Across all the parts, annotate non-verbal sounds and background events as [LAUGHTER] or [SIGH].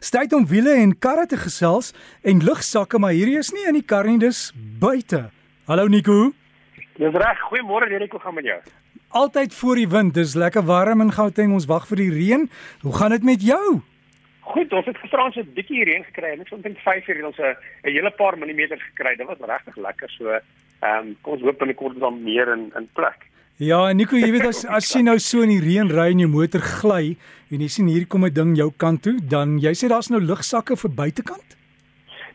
Tyd om wiele en karre te gesels en lugsakke, maar hierdie is nie in die kar nie, dis buite. Hallo Nico. Dis reg. Goeiemôre Derek, hoe gaan met jou? Altyd voor die wind. Dis lekker warm in Gauteng. Ons wag vir die reën. Hoe gaan dit met jou? Goed, ons het gisteraan so 'n bietjie reën gekry. Ek dink 5 uur het ons 'n 'n hele paar millimeters gekry. Dit was regtig lekker. So, ehm um, kom ons hoop binnekort dan meer in in plek. Ja, en Nico, jy weet as [LAUGHS] as jy nou so in die reën ry en jou motor gly en jy sien hier kom 'n ding jou kant toe, dan jy sê daar's nou lugsakke vir buitekant?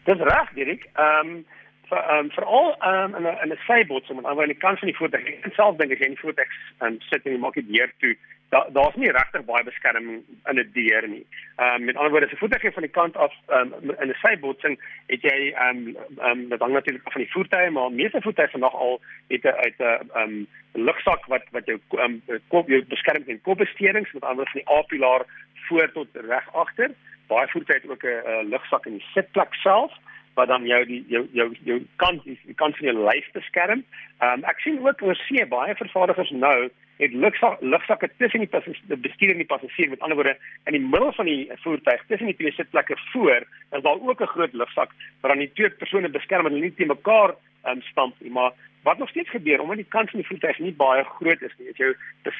Dis reg, Dirk. Ehm um, vir veral ehm um, in 'n in 'n sybots met aan die kant van die voertuig. Ek self dink as jy in die voertuig um, sit en jy maak die deur toe, daar daar's nie regtig baie beskerming in 'n deur nie. Ehm um, met ander woorde, as 'n voertuig van die kant af um, in 'n sybotsing, het jy ehm um, ehm um, dit hang natuurlik af van die voertuig, maar meeste voertuie vandag al het 'n uit 'n ehm um, lugsak wat wat jou um, kop jou beskerm teen kopbesterings met ander van die A-pilaar voor tot reg agter. Baie voertuie het ook 'n lugsak in die sitplek self wat dan jou die jou jou jou kant die kant van jou lyf beskerm. Ehm um, ek sien ook oor see baie vervaardigers nou het lugsak lugsakke tussen die die bestuurder en die passasier met ander woorde in die middel van die voertuig tussen die twee sitplekke voor is daar ook 'n groot lugsak wat dan die twee persone beskerm en hulle nie te mekaar um, stamp nie. Maar wat nog steeds gebeur omdat die kant van die voertuig nie baie groot is nie is jou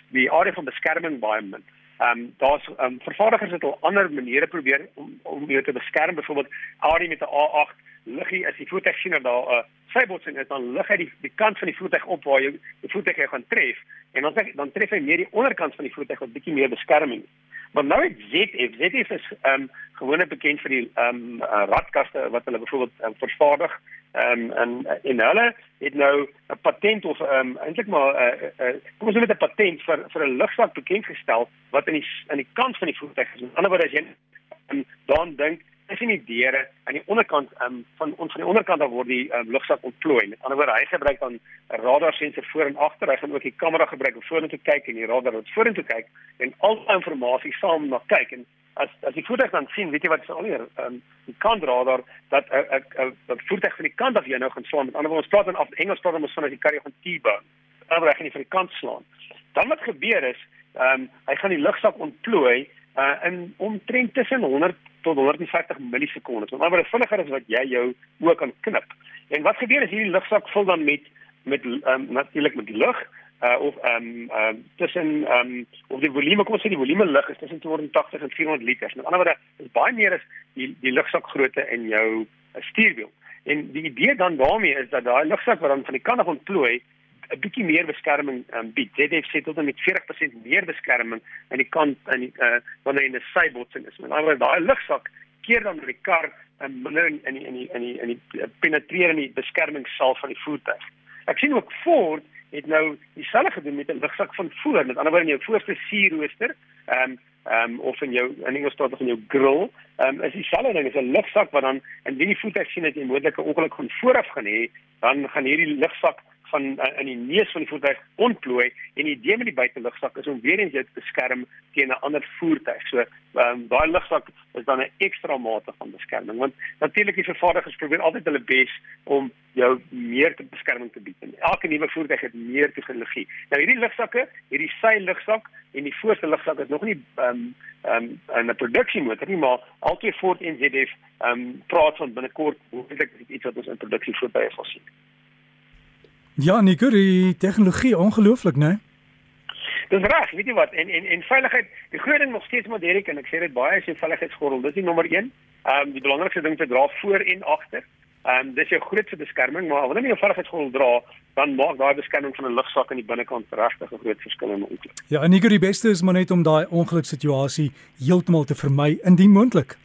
die area van beskerming baie min. Ehm um, daar's ehm um, vervaardigers het al ander maniere probeer om om jou te beskerm. Byvoorbeeld Audi met 'n A8 liggie as die voertuig sien dat daar 'n uh, sybotsing is dan lig hy die die kant van die voertuig op waar jy die voertuig gaan tref en dan dan tref hy meer die onderkant van die voertuig wat bietjie meer beskerming. Maar nou het ZF ZF is ehm um, gewoonlik bekend vir die ehm um, uh, radkaste wat hulle byvoorbeeld um, vervaardig ehm um, en en hulle het nou 'n patent of ehm um, eintlik maar 'n uh, uh, kom ons sê met 'n patent vir vir 'n lugsak bekend gestel wat in die in die kant van die voertuig is. Aan die ander wyse as jy um, dan dink is nie deure aan die onderkant um, van ons van die onderkant dan word die um, lugsak ontplooi. Met ander woorde, hy gebruik dan 'n radar sensor voor en agter. Hy gaan ook die kamera gebruik om vorentoe kyk en die radar wat vorentoe kyk en al die inligting saam na kyk en as as die voertuig dan sien, weet jy wat sal hier, ehm um, die kant radar dat 'n 'n 'n voertuig van die kant af jy nou gaan slaan. Met ander woorde, ons praat dan af Engels praat ons van as die kar jy gaan T-bone. Dan reg jy van die kant slaan. Dan wat gebeur is, ehm um, hy gaan die lugsak ontplooi uh, in omtrent tussen 100 tot 150 millisekondes. Maar wat vinniger is wat jy jou oë kan knip. En wat gebeur as hierdie lugsak vul dan met met um, natuurlik met lug uh, of ehm um, um, tussen ehm um, of die volume kom ons sê die volume lug is tussen 280 en 400 liter. Met ander woorde is baie meer as die die lugsak grootte in jou uh, stuurwiel. En die idee dan daarmee is dat daai lugsak wat dan van die kant af ontplooi 'n bietjie meer beskerming um, bied. ZF sê tot en met 40% meer beskerming aan die kant aan die uh, wanneer in 'n sybotsing is. Met ander woorde, daai lugsak keer dan met die kar en binne in in in in die in die penetreer in die beskermingssaal van die voertuig. Ek sien ook Ford het nou dieselfde gedoen met 'n lugsak van voor. Met ander woorde, in jou voorste sierrooster, ehm um, ehm um, of in jou in Engels praat van jou grill, ehm um, is dieselfde ding, is 'n lugsak wat dan indien die voertuig sien dat jy moontlike ongeluk gaan vooraf gaan hê, dan gaan hierdie lugsak van uh, in die neus van die voertuig ontplooi en die idee met die buitelugsak is om weer eens jou te beskerm teen 'n ander voertuig. So um, daai lugsak is dan 'n ekstra mate van beskerming want natuurlik die vervaardigers probeer altyd hulle bes om jou meer te beskerming te bied. En elke nuwe voertuig het meer tegnologie. Nou hierdie lugsakke, hierdie sy lugsak en die voorste lugsak is nog nie ehm um, ehm um, 'n produksiemotor nie, maar altyd Ford en ZF ehm um, praat van binnekort dit iets wat ons in produksie voertuie sal sien. Ja, Nico, die tegnologie ongelooflik, né? Dis reg, weet jy wat? En en en veiligheid, die groot ding nog steeds maar Derek en ek sê dit baie as jy veiligheidsgordel, dis die nommer 1. Ehm um, die belangrikste ding te dra voor en agter. Ehm um, dis jou grootste beskerming, maar wanneer jy 'n veiligheidsgordel dra, dan maak daai beskerming van 'n lugsak aan die binnekant regtig 'n groot verskil in 'n ongeluk. Ja, en Nico, die beste is maar net om daai ongeluksituasie heeltemal te vermy indien moontlik.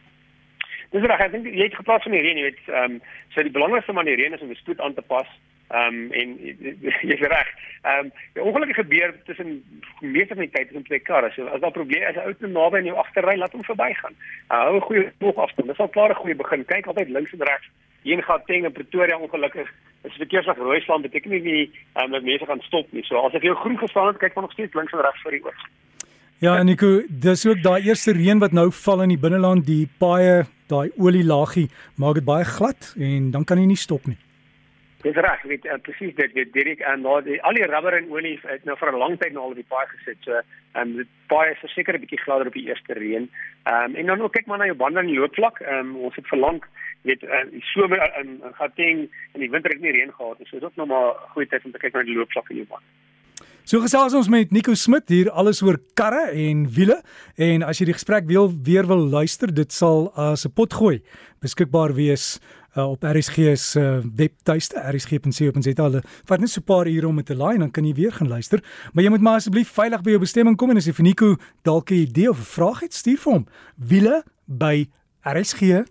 Dis reg, ek dink jy het gepraat van die reën, jy weet, ehm um, so die belangrikste van die reën is om die spoed aan te pas. Ehm um, en [LAUGHS] jy's reg. Ehm um, die ongelukkige gebeur tussen meeste van die tyd tussen twee karre. So as daar probleme is, ou te naby in jou agterry, laat hom verbygaan. Uh, hou 'n goeie boog afstand. Dis al klaar 'n goeie begin. Kyk altyd links en regs. Hier gaan Teng en Pretoria ongelukkig. As verkeerslig rooi staan beteken nie nie um, dat mense gaan stop nie. So as ek jou groen gestaan het, kyk maar nog steeds links en regs vir die oog. Ja, en ek dis ook daai eerste reën wat nou val in die binneland, die paaie, daai olielaagie maak dit baie glad en dan kan jy nie stop nie. Dis reg, weet uh, presies dit, weet Dirk en nou die al die rubber en olie het nou vir 'n lang tyd nou al op die paai gesit. So, ehm um, die paai is verseker 'n bietjie gladder op die eerste reën. Ehm um, en dan ook kyk maar na jou bande in die loopvlak. Ehm um, ons het verlang weet uh, die somer in in Gauteng en die winter het nie reën gehad nie. So dit is ook nog maar goeie tyd om te kyk na die loopvlak in jou band. So gesels ons met Nico Smit hier alles oor karre en wiele en as jy die gesprek wil weer wil luister, dit sal as 'n pot gooi beskikbaar wees uh, op RSG se uh, webtuiste rsg.co.za. Vat net so 'n paar ure om dit te laai en dan kan jy weer gaan luister. Maar jy moet maar asseblief veilig by jou bestemming kom en as jy vir Nico dalk 'n idee of 'n vraag het, stuur vir hom wiele by rsg.co.za.